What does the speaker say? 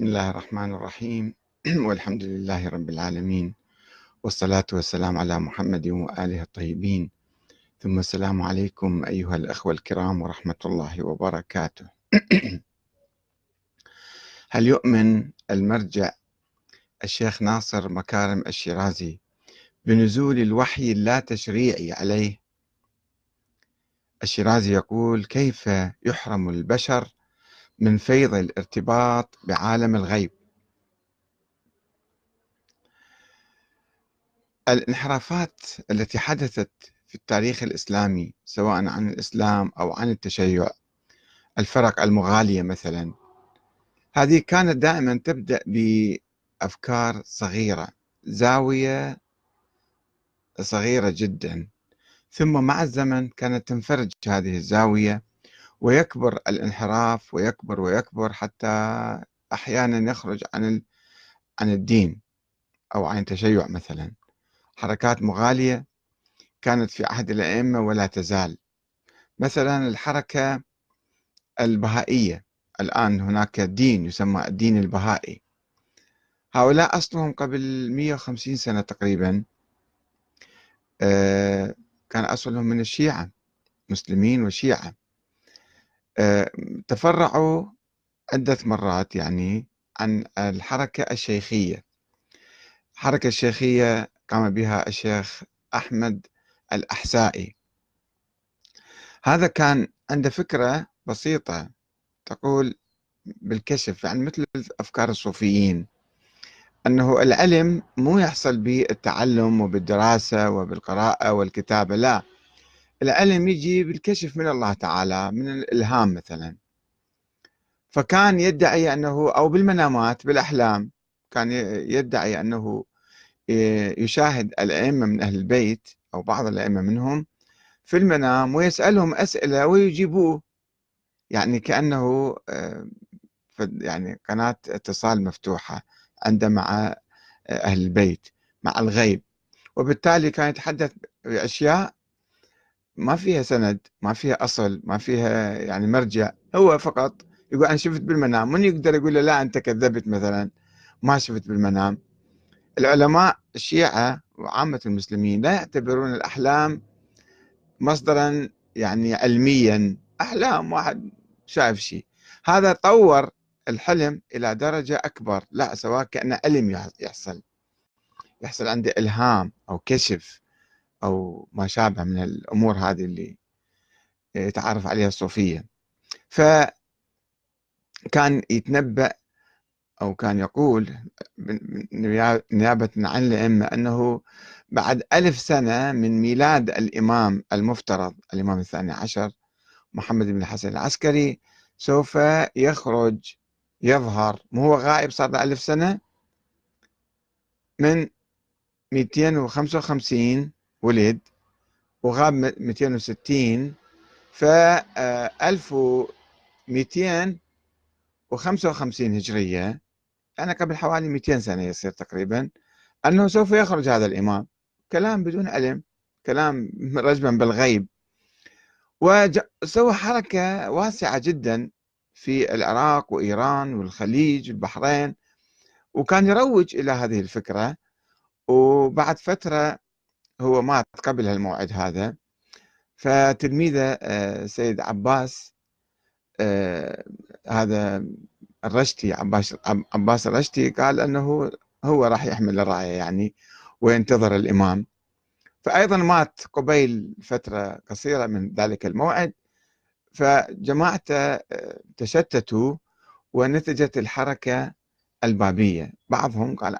بسم الله الرحمن الرحيم. والحمد لله رب العالمين. والصلاة والسلام على محمد وآله الطيبين. ثم السلام عليكم أيها الأخوة الكرام ورحمة الله وبركاته. هل يؤمن المرجع الشيخ ناصر مكارم الشيرازي بنزول الوحي اللا تشريعي عليه؟ الشيرازي يقول كيف يحرم البشر من فيض الارتباط بعالم الغيب. الانحرافات التي حدثت في التاريخ الإسلامي سواء عن الإسلام أو عن التشيع الفرق المغالية مثلا هذه كانت دائما تبدأ بأفكار صغيرة زاوية صغيرة جدا ثم مع الزمن كانت تنفرج هذه الزاوية ويكبر الانحراف ويكبر ويكبر حتى أحيانا يخرج عن عن الدين أو عن التشيع مثلا. حركات مغالية كانت في عهد الأئمة ولا تزال. مثلا الحركة البهائية الآن هناك دين يسمى الدين البهائي. هؤلاء أصلهم قبل 150 سنة تقريبا آه، كان أصلهم من الشيعة مسلمين وشيعة. آه، تفرعوا عدة مرات يعني عن الحركة الشيخية. الحركة الشيخية قام بها الشيخ أحمد الأحسائي. هذا كان عنده فكرة بسيطة تقول بالكشف يعني مثل أفكار الصوفيين أنه العلم مو يحصل بالتعلم وبالدراسة وبالقراءة والكتابة لا. العلم يجي بالكشف من الله تعالى من الإلهام مثلا. فكان يدعي أنه أو بالمنامات بالأحلام كان يدعي أنه يشاهد الأئمة من أهل البيت أو بعض الأئمة منهم في المنام ويسألهم أسئلة ويجيبوه. يعني كأنه آه، يعني قناة اتصال مفتوحة عنده مع أهل البيت مع الغيب. وبالتالي كان يتحدث بأشياء ما فيها سند ما فيها أصل ما فيها يعني مرجع. هو فقط يقول أنا شفت بالمنام من يقدر يقول له لا أنت كذبت مثلا؟ ما شفت بالمنام. العلماء الشيعة وعامة المسلمين لا يعتبرون الأحلام مصدرا يعني علميا. أحلام واحد شايف شيء. هذا طور الحلم إلى درجة أكبر. لا سواء كأنه علم يحصل. يحصل عنده إلهام أو كشف. أو ما شابه من الأمور هذه اللي يتعرف عليها الصوفية. فكان يتنبأ أو كان يقول نيابة عن الأئمة أنه بعد ألف سنة من ميلاد الإمام المفترض الإمام الثاني عشر محمد بن الحسن العسكري سوف يخرج يظهر. مو هو غائب صار له ألف سنة؟ من 255 ولد وغاب 260 ف 1255 هجرية. يعني قبل حوالي 200 سنة يصير تقريبا. أنه سوف يخرج هذا الإمام. كلام بدون علم كلام رجما بالغيب. وسوى حركة واسعة جدا في العراق وإيران والخليج والبحرين وكان يروج إلى هذه الفكرة. وبعد فترة هو مات قبل الموعد هذا. فتلميذه آه، سيد عباس آه، هذا الرشتي عباس عباس الرشتي قال أنه هو راح يحمل الراية يعني وينتظر الإمام. فايضا مات قبيل فترة قصيرة من ذلك الموعد. فجماعته آه، تشتتوا ونتجت الحركة البابية. بعضهم قال